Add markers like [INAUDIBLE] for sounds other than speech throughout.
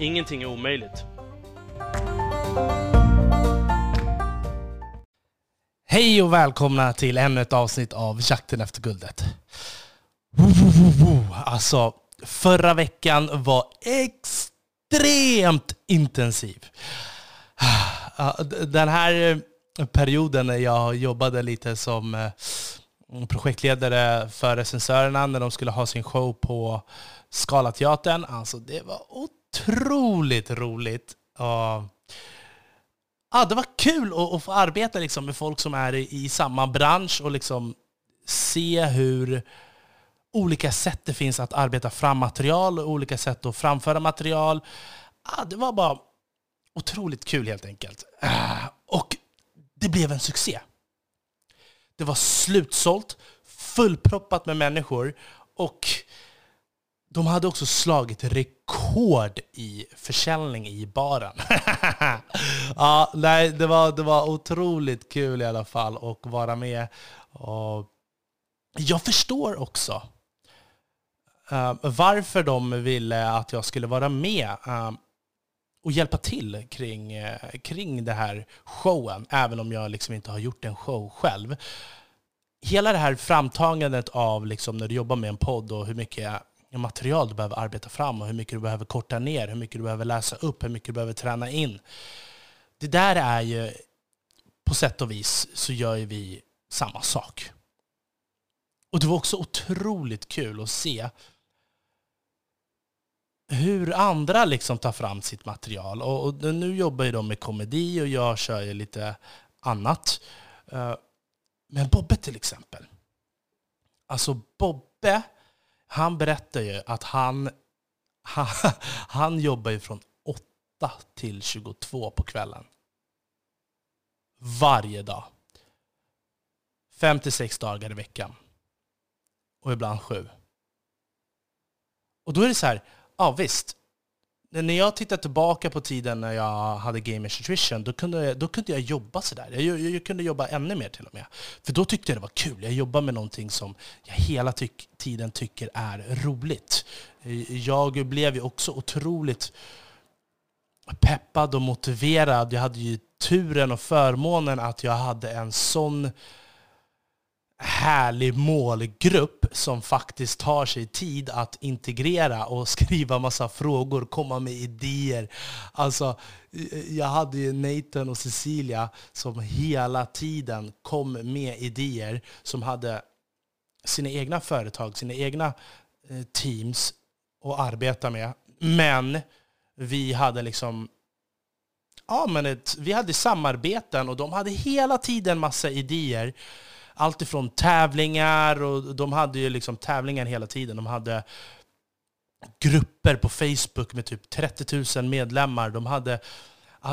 Ingenting är omöjligt. Hej och välkomna till ännu ett avsnitt av Jakten efter guldet. Alltså, förra veckan var extremt intensiv. Ah, den här eh, perioden när jag jobbade lite som eh, projektledare för recensörerna när de skulle ha sin show på Scalateatern. Alltså det var otroligt Otroligt roligt. Och ja, det var kul att, att få arbeta liksom med folk som är i, i, samma bransch och liksom se hur olika sätt det finns att arbeta fram material och olika sätt att framföra material. Ja, det var bara otroligt kul helt enkelt. Ah, och det blev en succé. Det var slutsålt, fullproppat med människor och de hade också slagit rekord i försäljning i baren. [LAUGHS] ja, nej, det, var, det var otroligt kul i alla fall att vara med. Och jag förstår också uh, varför de ville att jag skulle vara med uh, och hjälpa till kring, uh, kring det här showen, även om jag liksom inte har gjort en show själv. Hela det här framtagandet av liksom när du jobbar med en podd och hur mycket material du behöver arbeta fram och hur mycket du behöver korta ner, hur mycket du behöver läsa upp, hur mycket du behöver träna in. Det där är ju, på sätt och vis så gör ju vi samma sak. Och det var också otroligt kul att se hur andra liksom tar fram sitt material. Och, och nu jobbar ju de med komedi och jag kör ju lite annat. Eh, men Bobbe till exempel. Alltså Bobbe han berättar ju att han, han, [LAUGHS] han jobbar ju från 8 till 22 på kvällen. Varje dag. 56 dagar i veckan. Och ibland sju. Och då är det så här, ja visst, när jag tittar tillbaka på tiden när jag hade Gamers Nutrition, då kunde, jag, då kunde jag jobba sådär. Jag, jag, jag kunde jobba ännu mer till och med. För då tyckte jag det var kul. Jag jobbade med någonting som jag hela tyck, tiden tycker är roligt. Eh, jag blev ju också otroligt peppad och motiverad. Jag hade ju turen och förmånen att jag hade en sån härlig målgrupp som faktiskt tar sig tid att integrera och skriva massa frågor, komma med idéer. Alltså, jag hade ju Nathan och Cecilia som hela tiden kom med idéer, som hade sina egna företag, sina egna eh, teams att arbeta med. Men vi hade liksom ja, men ett, vi hade samarbeten och de hade hela tiden massa idéer allt ifrån tävlingar, och de hade ju liksom tävlingar hela tiden. De hade grupper på Facebook med typ 30 000 medlemmar. De hade,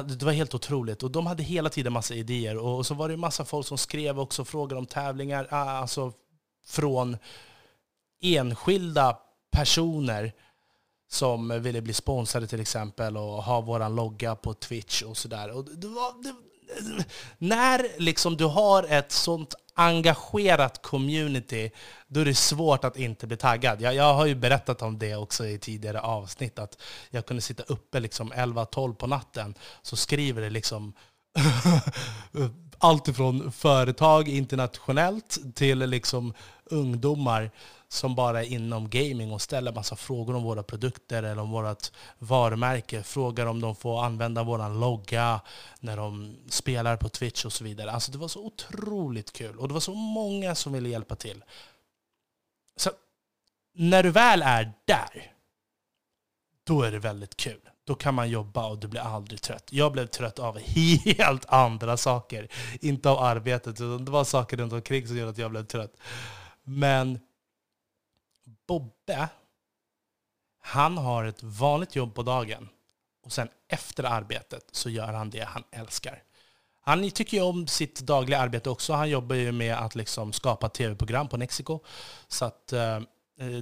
det var helt otroligt. Och de hade hela tiden massa idéer. Och så var det massa folk som skrev också frågor om tävlingar. Ah, alltså från enskilda personer som ville bli sponsrade till exempel och ha vår logga på Twitch och sådär. det det, när liksom du har ett sånt engagerat community, då är det svårt att inte bli taggad. Jag, jag har ju berättat om det också i tidigare avsnitt, att jag kunde sitta uppe liksom 11-12 på natten, så skriver det liksom [LAUGHS] allt ifrån företag internationellt till liksom ungdomar som bara är inom gaming och ställer massa frågor om våra produkter eller om vårt varumärke. Frågar om de får använda vår logga när de spelar på Twitch och så vidare. Alltså det var så otroligt kul och det var så många som ville hjälpa till. Så när du väl är där, då är det väldigt kul. Då kan man jobba och du blir aldrig trött. Jag blev trött av helt [LAUGHS] andra saker. Inte av arbetet, utan det var saker runt omkring som gjorde att jag blev trött. Men Bobbe, Han har ett vanligt jobb på dagen och sen efter arbetet så gör han det han älskar. Han tycker ju om sitt dagliga arbete också. Han jobbar ju med att liksom skapa tv-program på Mexiko. Så att, eh,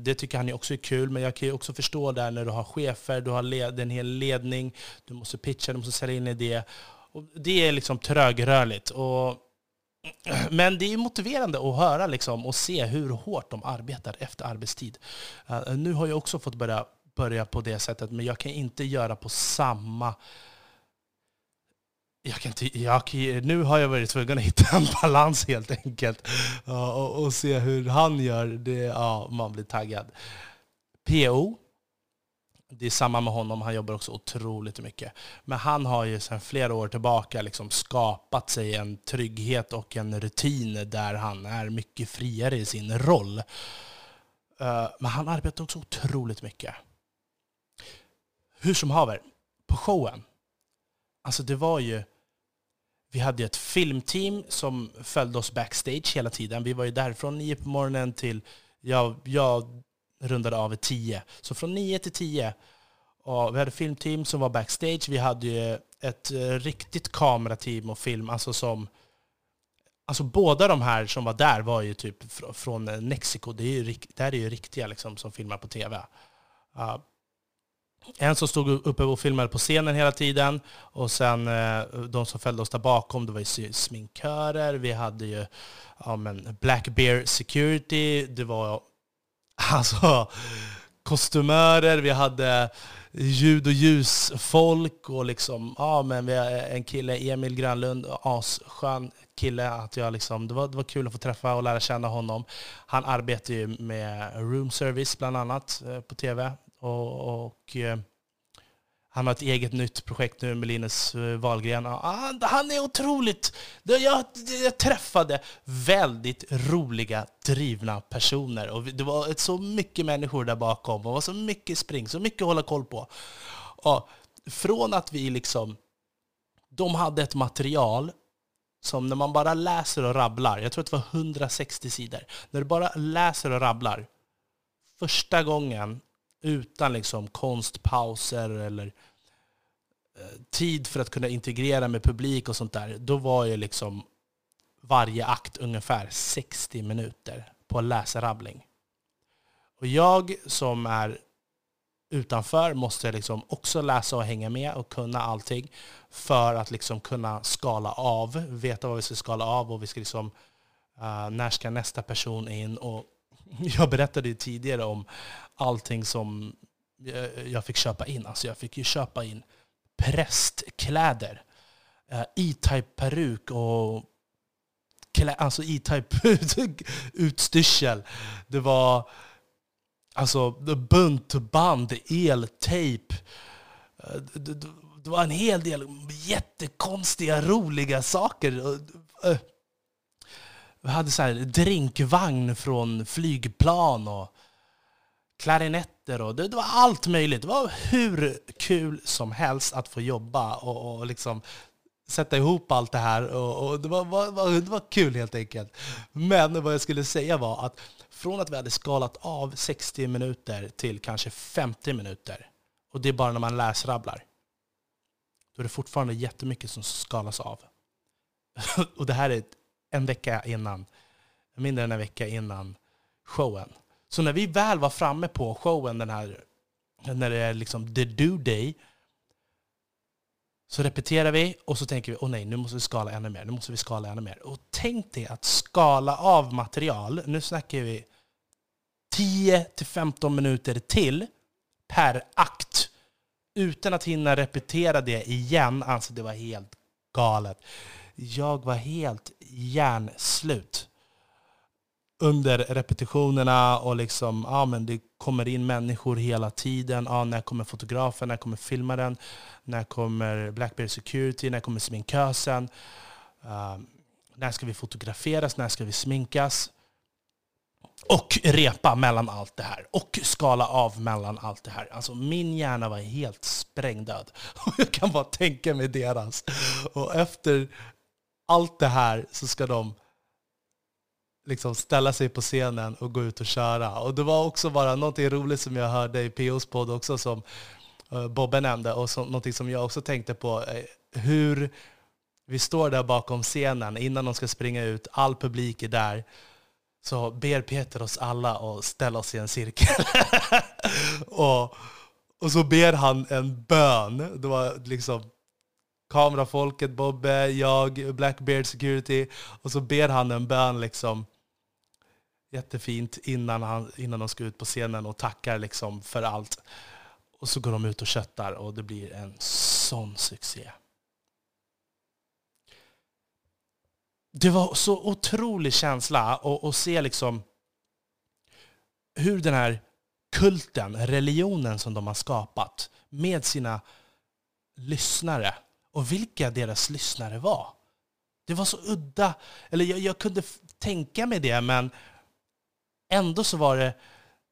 det tycker han också är kul. Men jag kan ju också förstå där när du har chefer, du har led, en hel ledning, du måste pitcha, du måste sälja in idé. Och det är liksom trögrörligt. Och, men det är motiverande att höra liksom, och se hur hårt de arbetar efter arbetstid. Eh, nu har jag också fått börja, börja på det sättet, men jag kan inte göra på samma jag kan inte, jag, nu har jag varit tvungen att hitta en [LAUGHS] balans helt enkelt. Och, och, se hur han gör. Det, ja, man blir taggad. PO, det är samma med honom. Han jobbar också otroligt mycket. Men han har ju sedan flera år tillbaka liksom skapat sig en trygghet och en rutin där han är mycket friare i sin roll. Eh, men han arbetar också otroligt mycket. Hur som haver, på showen. Alltså det var ju vi hade ett filmteam som följde oss backstage hela tiden. Vi var ju där från nio på morgonen till, jag, jag rundade av vid tio. Så från nio till tio. Och vi hade filmteam som var backstage. Vi hade ju ett eh, riktigt kamerateam och film, alltså som Alltså båda de här som var där var ju typ från Mexiko. Det är ju, där är ju riktiga liksom, som filmar på tv. Uh, ah. en som stod uppe och filmade på scenen hela tiden. Och sen eh, de som följde oss där bakom, det var ju sminkörer, vi hade ju ja, men Black Bear Security, det var [LAUGHS] alltså kostymörer, vi hade ljud och ljusfolk och liksom, ja men vi har en kille, Emil Grönlund, asskön kille. Att jag liksom, det, var, det var kul att få träffa och lära känna honom. Han arbetar ju med room service bland annat eh, på tv. Och, och eh, han har ett eget nytt projekt nu med Linus eh, Wahlgren. Ah, han, han är otroligt... Jag, jag träffade väldigt roliga, drivna personer. Och det var så mycket människor där bakom. Det var så mycket spring, så mycket att hålla koll på. Och från att vi liksom... De hade ett material som när man bara läser och rabblar, jag tror att det var 160 sidor, när du bara läser och rabblar, första gången utan liksom konstpauser eller eh, tid för att kunna integrera med publik och sånt där, då var ju liksom varje akt ungefär 60 minuter på läsrabbling. Och jag som är utanför måste liksom också läsa och hänga med och kunna allting för att liksom kunna skala av, veta vad vi ska skala av och vi ska liksom, uh, när ska nästa person in och [LAUGHS] jag berättade ju tidigare om allting som jag fick köpa in. Alltså jag fick ju köpa in prästkläder, eh, E-Type peruk och alltså E-Type [LAUGHS] utstyrsel. Det var alltså buntband, eltejp. Eh, det var en hel del jättekonstiga, roliga saker. Eh, vi hade så här drinkvagn från flygplan och klarinetter och det, det, var allt möjligt. Det var hur kul som helst att få jobba och, och liksom sätta ihop allt det här. Och, och det, var, var, det var kul helt enkelt. Men vad jag skulle säga var att från att vi hade skalat av 60 minuter till kanske 50 minuter, och det är bara när man läsrabblar, då är det fortfarande jättemycket som skalas av. [LAUGHS] och det här är en vecka innan, mindre än en vecka innan showen. Så när vi väl var framme på showen, den här, när det är liksom the do day, så repeterar vi och så tänker vi, åh nej, nu måste vi skala ännu mer, nu måste vi skala ännu mer. Och tänk dig att skala av material, nu snackar vi 10-15 minuter till per akt, utan att hinna repetera det igen. Alltså det var helt galet. Jag var helt hjärnslut under repetitionerna och liksom, ja, men det kommer in människor hela tiden. Ja, när kommer fotografen? När kommer filmaren? När kommer Blackberry Security? När kommer sminkösen? Uh, när ska vi fotograferas? När ska vi sminkas? Och repa mellan allt det här. Och skala av mellan allt det här. Alltså min hjärna var helt sprängdöd. [LAUGHS] Jag kan bara tänka mig deras. Och efter allt det här så ska de liksom ställa sig på scenen och gå ut och köra. Och det var också bara någonting roligt som jag hörde i POs podd också som eh, Bobbe nämnde och som, någonting som jag också tänkte på. Eh, hur vi står där bakom scenen innan de ska springa ut, all publik är där. Så ber Peter oss alla att ställa oss i en cirkel. [LAUGHS] och, och så ber han en bön. Det var liksom kamerafolket, Bobbe, jag, Blackbeard Security. Och så ber han en bön liksom jättefint innan, han, innan de ska ut på scenen och tackar liksom för allt. Och så går de ut och köttar och det blir en sån succé. Det var så otrolig känsla att se liksom hur den här kulten, religionen som de har skapat med sina lyssnare och vilka deras lyssnare var. Det var så udda. Eller jag, jag kunde tänka mig det, men ändå så var det,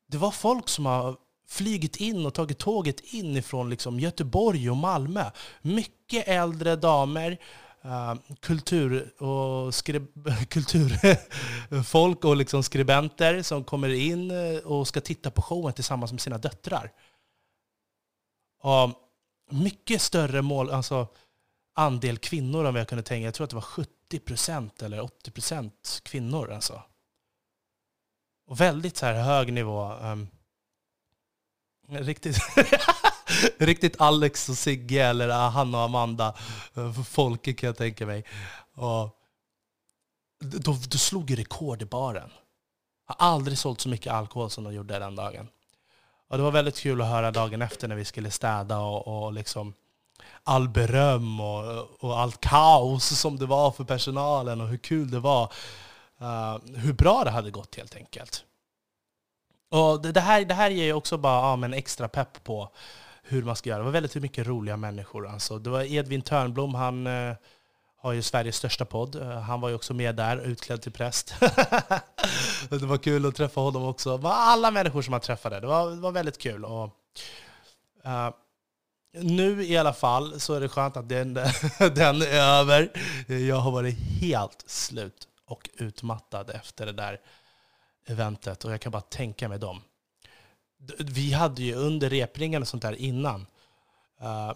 det var folk som har flygit in och tagit tåget in ifrån liksom Göteborg och Malmö. Mycket äldre damer, uh, kultur och [LAUGHS] kulturfolk och liksom skribenter som kommer in eh, och ska titta på showen tillsammans med sina döttrar. Och mycket större mål, alltså andel kvinnor än vad jag kunde tänka. Jag tror att det var 70 procent eller 80 procent kvinnor. Alltså. Och väldigt så här hög nivå. Um, riktigt, [LAUGHS] riktigt Alex och Sigge eller ah, Hanna och Amanda. Eh, Folke kan jag tänka mig. Och då, då slog ju rekord i baren. Jag har aldrig sålt så mycket alkohol som de gjorde den dagen. Och det var väldigt kul att höra dagen efter när vi skulle städa och, och liksom all beröm och, och allt kaos som det var för personalen och hur kul det var. Uh, hur bra det hade gått helt enkelt. Och det, det, här, det här ger ju också bara ja, men extra pepp på hur man ska göra. Det var väldigt mycket roliga människor. Alltså. Det var Edvin Törnblom, han uh, har ju Sveriges största podd. Eh, han var ju också med där, utklädd till präst. [LAUGHS] det var kul att träffa honom också. Alla människor som han träffade, det var, det var väldigt kul. Och, nu i alla fall så är det skönt att den, [LAUGHS] den är över. Jag har varit helt slut och utmattad efter det där eventet och jag kan bara tänka mig dem. Vi hade ju under repringen och sånt där innan, uh,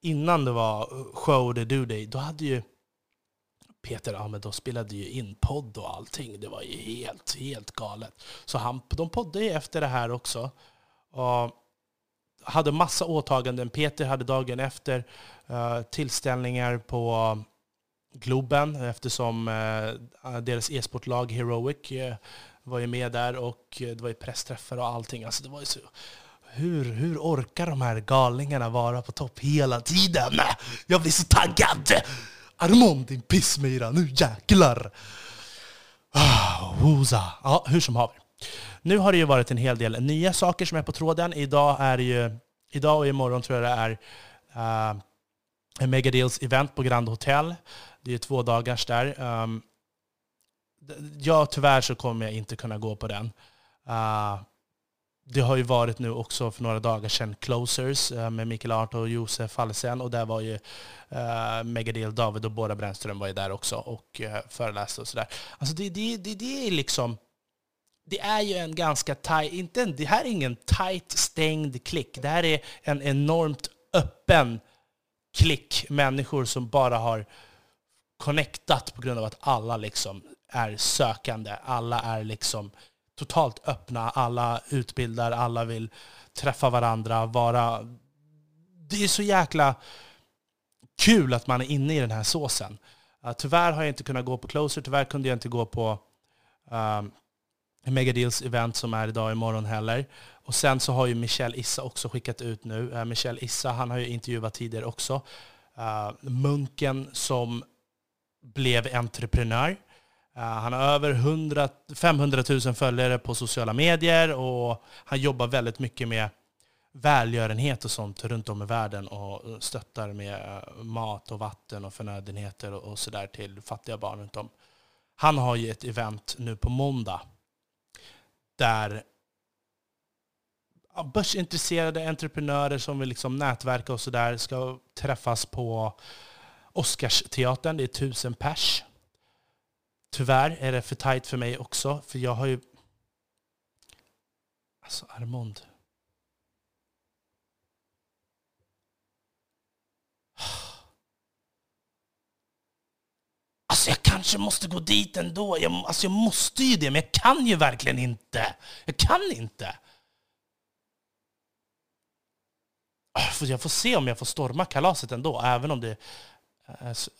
innan det var show the do day, då hade ju Peter, ja men då spelade ju in podd och allting. Det var ju helt, helt galet. Så han, de poddade ju efter det här också. Och hade massa åtaganden. Peter hade dagen efter uh, tillställningar på Globen eftersom eh, deras e-sportlag Heroic eh, var ju med där och eh, det var ju pressträffar och allting. Alltså det var så, hur, hur orkar de här galningarna vara på topp hela tiden? Jag blir så taggad! Armond din pissmyra, nu jäklar! Ah, Ja, hur som haver. Nu har det ju varit en hel del nya saker som är på tråden. Idag, är ju, idag och imorgon tror jag det är uh, Megadeals event på Grand Hotel. Det är två dagars där. Um, ja, tyvärr så kommer jag inte kunna gå på den. Uh, det har ju varit nu också för några dagar sedan Closers uh, med Mikael Arto och Josef Fallesen och där var ju uh, David och Båda Brännström var ju där också och uh, föreläste och sådär. Alltså det, det, det, det är liksom det är ju en ganska tight, inte en, det här är ingen tight stängd klick. Det här är en enormt öppen klick människor som bara har connectat på grund av att alla liksom är sökande. Alla är liksom totalt öppna, alla utbildar, alla vill träffa varandra, vara... Det är så jäkla kul att man är inne i den här såsen. Uh, tyvärr har jag inte kunnat gå på Closer, tyvärr kunde jag inte gå på ehm, um, Megadeals event som är idag och imorgon heller. Och sen så har ju Michel Issa också skickat ut nu. Eh, uh, Michel Issa, han har ju intervjuat tidigare också. Uh, munken som blev entreprenör. Eh, han har över 100, 500 000 följare på sociala medier och han jobbar väldigt mycket med välgörenhet och sånt runt om i världen och eh, stöttar med eh, mat och vatten och förnödenheter och, och sådär till fattiga barn runt om. Han har ju ett event nu på måndag där börsintresserade entreprenörer som vill liksom nätverka och sådär ska träffas på Oscarsteatern. Det är tusen pers. Tyvärr är det för tajt för mig också, för jag har ju... Alltså Armond. Alltså jag kanske måste gå dit ändå. Jag, alltså jag måste ju det, men jag kan ju verkligen inte. Jag kan inte. Ah, jag får se om jag får storma kalaset ändå, även om det alltså,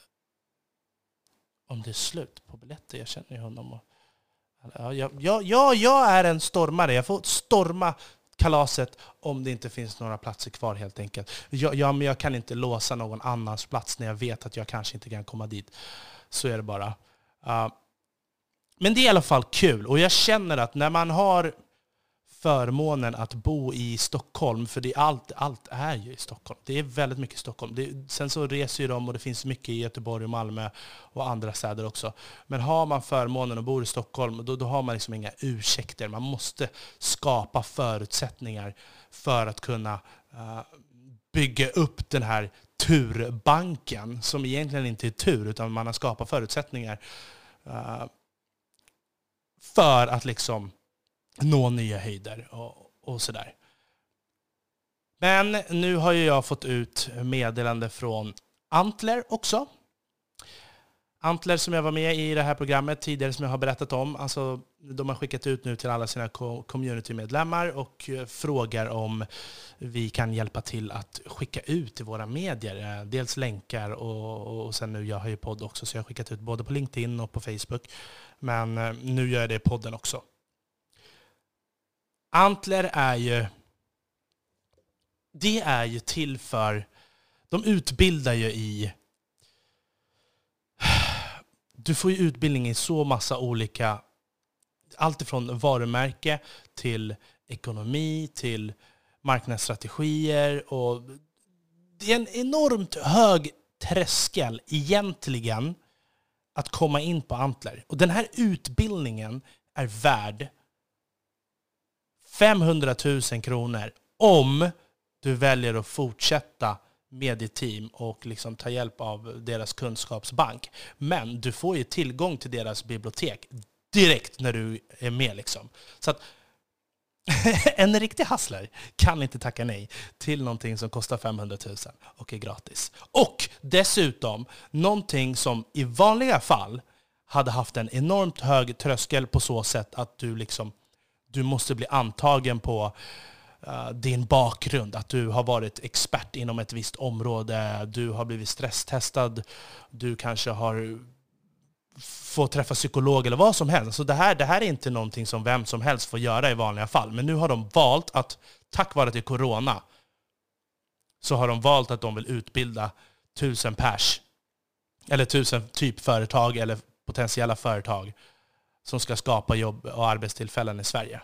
om det är slut på biljetter. Jag känner ju honom. Och, ja, jag, ja, jag är en stormare. Jag får storma kalaset om det inte finns några platser kvar helt enkelt. Jag, jag, men jag kan inte låsa någon annans plats när jag vet att jag kanske inte kan komma dit. Så är det bara. Uh, men det är i alla fall kul. Och jag känner att när man har förmånen att bo i Stockholm, för det är allt, allt är ju i Stockholm. Det är väldigt mycket Stockholm. Det, sen så reser ju de och det finns mycket i Göteborg och Malmö och andra städer också. Men har man förmånen att bo i Stockholm, då, då har man liksom inga ursäkter. Man måste skapa förutsättningar för att kunna uh, bygga upp den här turbanken, som egentligen inte är tur, utan man har skapat förutsättningar uh, för att liksom nå nya höjder och, och sådär. Men nu har ju jag fått ut meddelande från Antler också. Antler som jag var med i det här programmet tidigare som jag har berättat om. Alltså, de har skickat ut nu till alla sina communitymedlemmar och eh, frågar om vi kan hjälpa till att skicka ut till våra medier. Eh, dels länkar och, och sen nu, jag har ju podd också, så jag har skickat ut både på LinkedIn och på Facebook. Men eh, nu gör jag det i podden också. Antler är ju... Det är ju till för... De utbildar ju i... Du får ju utbildning i så massa olika... Allt ifrån varumärke till ekonomi, till marknadsstrategier. Och det är en enormt hög tröskel egentligen att komma in på Antler. Och den här utbildningen är värd 500 000 kronor om du väljer att fortsätta med ditt team och liksom ta hjälp av deras kunskapsbank. Men du får ju tillgång till deras bibliotek direkt när du är med. Liksom. Så att [LAUGHS] en riktig hustler kan inte tacka nej till någonting som kostar 500 000 och är gratis. Och dessutom någonting som i vanliga fall hade haft en enormt hög tröskel på så sätt att du liksom du måste bli antagen på uh, din bakgrund, att du har varit expert inom ett visst område, du har blivit stresstestad, du kanske har fått träffa psykolog eller vad som helst. Så det här, det här är inte någonting som vem som helst får göra i vanliga fall. Men nu har de valt att, tack vare att det är corona, så har de valt att de vill utbilda tusen pers, eller tusen typ företag eller potentiella företag som ska skapa jobb och arbetstillfällen i Sverige.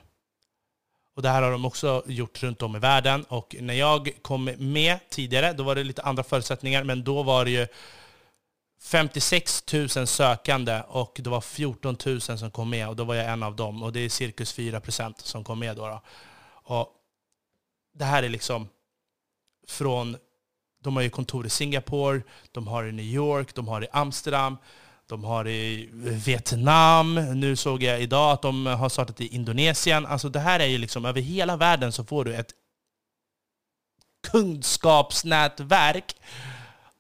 Och det här har de också gjort runt om i världen. Och när jag kom med tidigare, då var det lite andra förutsättningar, men då var det ju 56 000 sökande och det var 14 000 som kom med och då var jag en av dem. Och det är cirkus 4 procent som kom med då. då. Och det här är liksom från, de har ju kontor i Singapore, de har i New York, de har i Amsterdam, de har i Vietnam. Nu såg jag idag att de har startat i Indonesien. Alltså det här är ju liksom, över hela världen så får du ett kunskapsnätverk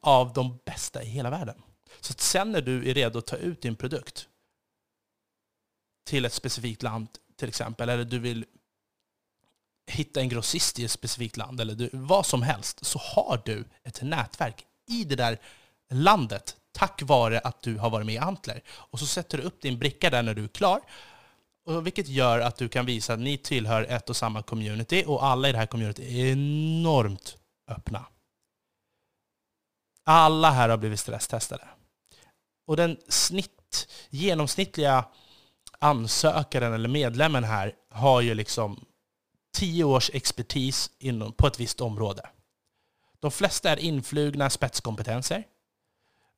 av de bästa i hela världen. Så att sen när du är redo att ta ut din produkt till ett specifikt land till exempel, eller du vill hitta en grossist i ett specifikt land, eller du, vad som helst, så har du ett nätverk i det där landet tack vare att du har varit med i Antler. Och så sätter du upp din bricka där när du är klar, och vilket gör att du kan visa att ni tillhör ett och samma community och alla i det här communityt är enormt öppna. Alla här har blivit stresstestade. Och den snitt, genomsnittliga ansökaren eller medlemmen här har ju liksom tio års expertis inom, på ett visst område. De flesta är influgna spetskompetenser.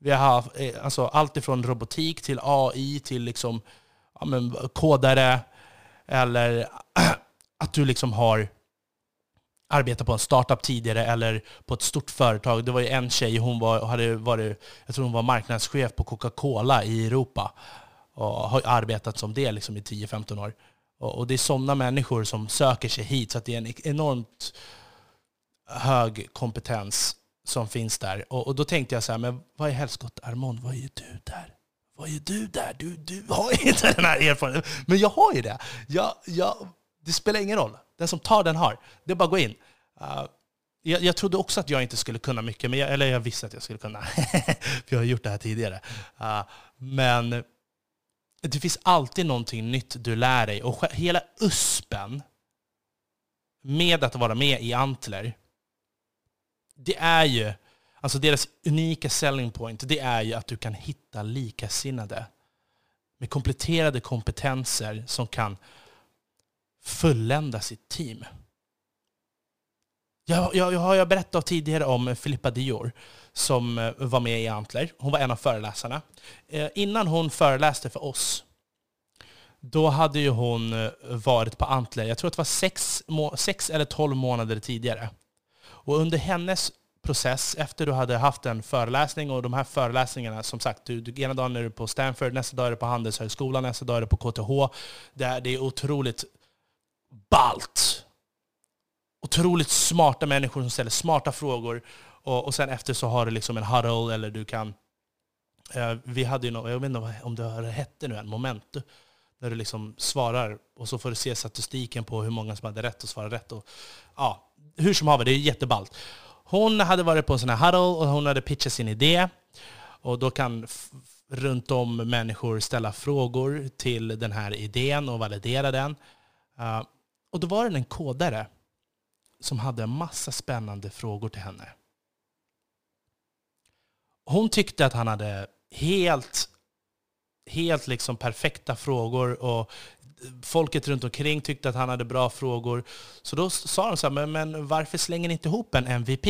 Vi har haft alltså, allt ifrån robotik till AI till liksom, ja, men, kodare eller [CLEARS THROAT] att du liksom har arbetat på en startup tidigare eller på ett stort företag. Det var ju en tjej, hon var, hade varit, jag tror hon var marknadschef på Coca-Cola i Europa. och har arbetat som det liksom i 10-15 år. Och, och det är sådana människor som söker sig hit, så att det är en enormt hög kompetens som finns där. Och, och då tänkte jag så här, men vad är helskott Armond, vad är du där? Vad är du där? Du, du har inte den här erfarenheten. Men jag har ju det. Jag, jag, det spelar ingen roll. Den som tar den har. Det är bara att gå in. Uh, jag, jag, trodde också att jag inte skulle kunna mycket, men jag, eller jag visste att jag skulle kunna. [LAUGHS] För jag har gjort det här tidigare. Uh, men det finns alltid någonting nytt du lär dig. Och hela USPen med att vara med i Antler, det är ju, alltså deras unika selling point, det är ju att du kan hitta likasinnade med kompletterade kompetenser som kan fullända sitt team. Jag, jag, jag har berättat tidigare om Filippa Dior som eh, var med i Antler. Hon var en av föreläsarna. Eh, innan hon föreläste för oss, då hade ju hon eh, varit på Antler, jag tror att det var sex, sex eller tolv månader tidigare. Och under hennes process, efter du hade haft en föreläsning, och de här föreläsningarna, som sagt, du, du, ena dagen är du på Stanford, nästa dag är du på Handelshögskolan, nästa dag är du på KTH. Det är, det är otroligt balt otroligt smarta människor som ställer smarta frågor. Och, och sen efter så har du liksom en huddle, eller du kan... Eh, vi hade ju något, jag vet inte om det hette nu en moment. Där du liksom svarar och så får du se statistiken på hur många som hade rätt och svarade rätt. Och, ja, hur som haver, det är jätteballt. Hon hade varit på en sån här huddle och hon hade pitchat sin idé. Och då kan runt om människor ställa frågor till den här idén och validera den. Uh, och då var det en kodare som hade en massa spännande frågor till henne. Hon tyckte att han hade helt, helt liksom perfekta frågor och folket runt omkring tyckte att han hade bra frågor. Så då sa de så här, men, men varför slänger ni inte ihop en MVP?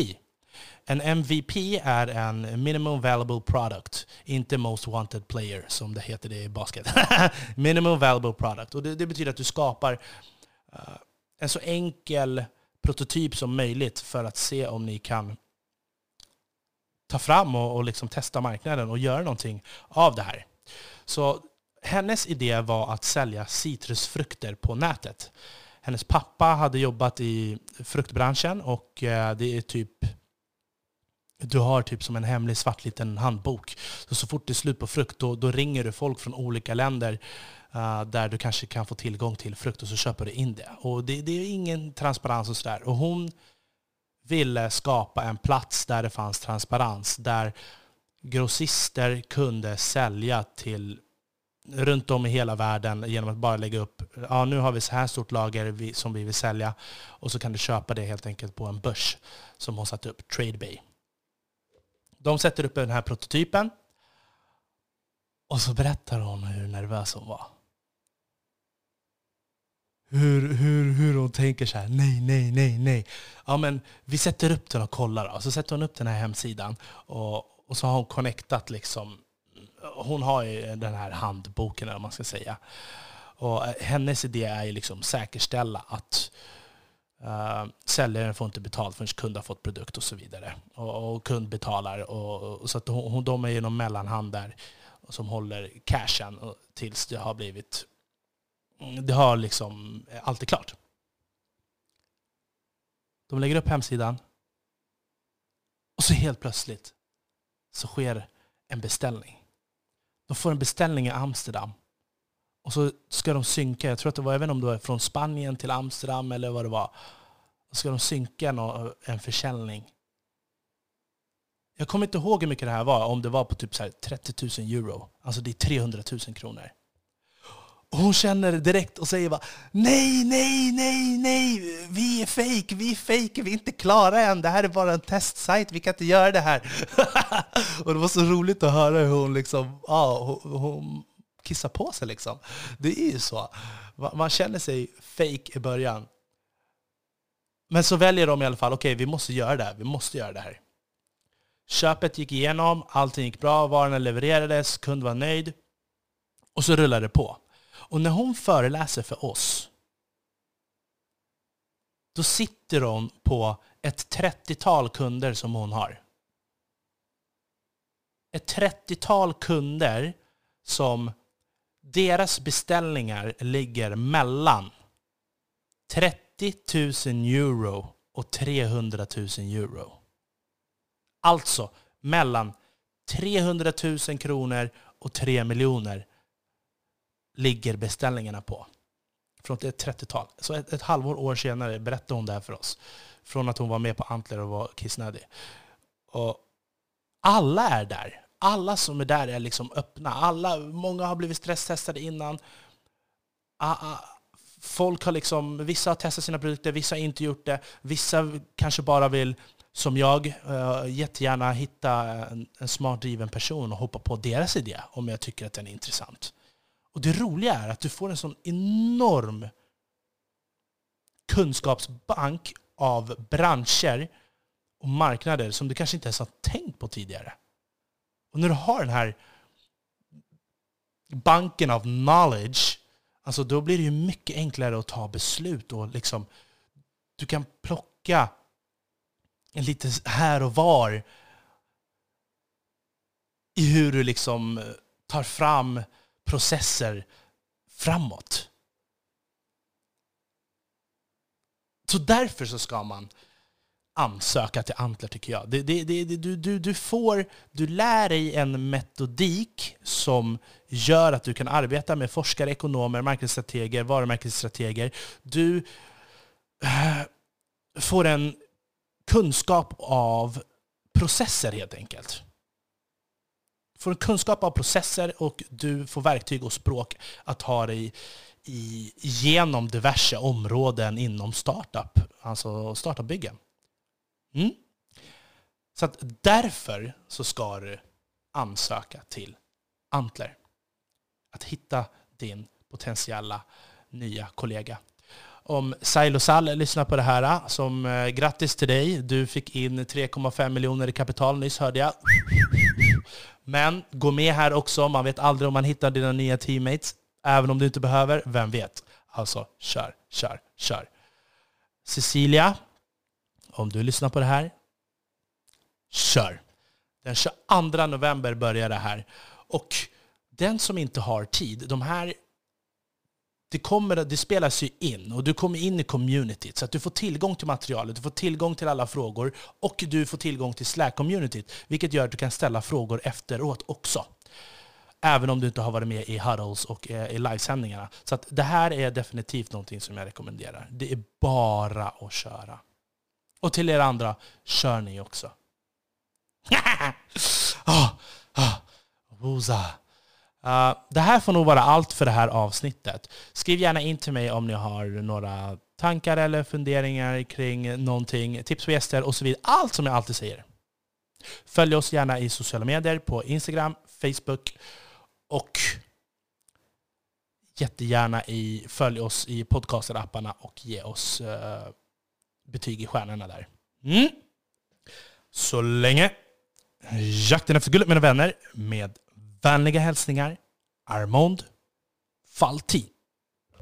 En MVP är en minimum valuable product, inte most wanted player som det heter i basket. [LAUGHS] minimum valuable product. Och det, det betyder att du skapar uh, en så enkel prototyp som möjligt för att se om ni kan ta fram och, och liksom testa marknaden och göra någonting av det här. Så hennes idé var att sälja citrusfrukter på nätet. Hennes pappa hade jobbat i fruktbranschen och eh, det är typ du har typ som en hemlig svart liten handbok. Så, så fort det är slut på frukt, då, då ringer du folk från olika länder uh, där du kanske kan få tillgång till frukt och så köper du in det. Och det, det är ingen transparens och sådär. Och hon ville skapa en plats där det fanns transparens, där grossister kunde sälja till runt om i hela världen genom att bara lägga upp, ja nu har vi så här stort lager som vi vill sälja och så kan du köpa det helt enkelt på en börs som hon satt upp, Tradebay. De sätter upp den här prototypen och så berättar hon hur nervös hon var hur, hur, hur hon tänker så här, nej, nej, nej, nej. Ja, men vi sätter upp den och kollar. Då. Så sätter hon upp den här hemsidan och, och så har hon connectat liksom. Hon har ju den här handboken, eller vad man ska säga. Och eh, hennes idé är ju liksom säkerställa att uh, säljaren får inte betalt förrän kund har fått produkt och så vidare. Och, och kund betalar. Och, och så att hon, de är ju någon mellanhand där som håller cashen tills det har blivit det har liksom eh, allt är klart. De lägger upp hemsidan och så helt plötsligt så sker en beställning. De får en beställning i Amsterdam och så ska de synka, jag tror att det var, även om det var från Spanien till Amsterdam eller vad det var, så ska de synka en försäljning. Jag kommer inte ihåg hur mycket det här var, om det var på typ så 30 000 euro. Alltså det är 300 000 kronor. Och hon känner direkt och säger bara nej, nej, nej, nej, vi är fake, vi är fake, vi är inte klara än, det här är bara en testsajt, vi kan inte göra det här. [LAUGHS] och det var så roligt att höra hur hon liksom, ja, hon, hon kissar på sig liksom. Det är ju så. Man känner sig fake i början. Men så väljer de i alla fall, okej, okay, vi måste göra det här, vi måste göra det här. Köpet gick igenom, allting gick bra, varorna levererades, kund var nöjd. Och så rullade det på. Och när hon föreläser för oss, då sitter hon på ett 30-tal kunder som hon har. Ett 30-tal kunder som deras beställningar ligger mellan 30 000 euro och 300 000 euro. Alltså mellan 300 000 kronor och 3 miljoner ligger beställningarna på. Från ett 30-tal. Så ett, ett halvår år senare berättade hon det här för oss. Från att hon var med på Antler och var kissnödig. Och alla är där. Alla som är där är liksom öppna. Alla, många har blivit stresstestade innan. Folk har liksom, vissa har testat sina produkter, vissa har inte gjort det. Vissa kanske bara vill, som jag, eh, jättegärna hitta en, en smart driven person och hoppa på deras idé om jag tycker att den är intressant. Och det roliga är att du får en sån enorm kunskapsbank av branscher och marknader som du kanske inte ens har tänkt på tidigare. Och när du har den här banken av knowledge, alltså då blir det ju mycket enklare att ta beslut. och liksom, Du kan plocka lite här och var i hur du liksom eh, tar fram processer framåt. Så därför så ska man ansöka till Antler tycker jag. Det, det, det, du, du, du, får, du lär dig en metodik som gör att du kan arbeta med forskare, ekonomer, marknadsstrateger, varumärkesstrateger. Du äh, får en kunskap av processer helt enkelt. Du får en kunskap av processer och du får verktyg och språk att ta dig i, genom diverse områden inom startup, alltså startupbyggen. Mm. Så att därför så ska du ansöka till Antler. Att hitta din potentiella nya kollega. Om Sailosal lyssnar på det här, eh, som eh, grattis till dig. Du fick in 3,5 miljoner i kapital nyss hörde jag. Men gå med här också, man vet aldrig om man hittar dina nya teammates. Även om du inte behöver, vem vet? Alltså, kör, kör, kör. Cecilia, om du lyssnar på det här, kör. Den 22 november börjar det här. Och den som inte har tid, de här det, kommer, det spelas ju in och du kommer in i communityt så att du får tillgång till materialet, du får tillgång till alla frågor och du får tillgång till Slack-communityt, vilket gör att du kan ställa frågor efteråt också. Även om du inte har varit med i huddles och eh, i livesändningarna. Så att det här är definitivt någonting som jag rekommenderar. Det är bara att köra. Och till er andra, kör ni också. [LAUGHS] oh, oh, Uh, det här får nog vara allt för det här avsnittet. Skriv gärna in till mig om ni har några tankar eller funderingar kring någonting, tips på gäster och så vidare. Allt som jag alltid säger. Följ oss gärna i sociala medier på Instagram, Facebook och jättegärna i, följ oss i podcaster-apparna och ge oss uh, betyg i stjärnorna där. Mm. Så länge. Jakten efter guldet mina vänner med vänliga hälsningar Armond Faltin.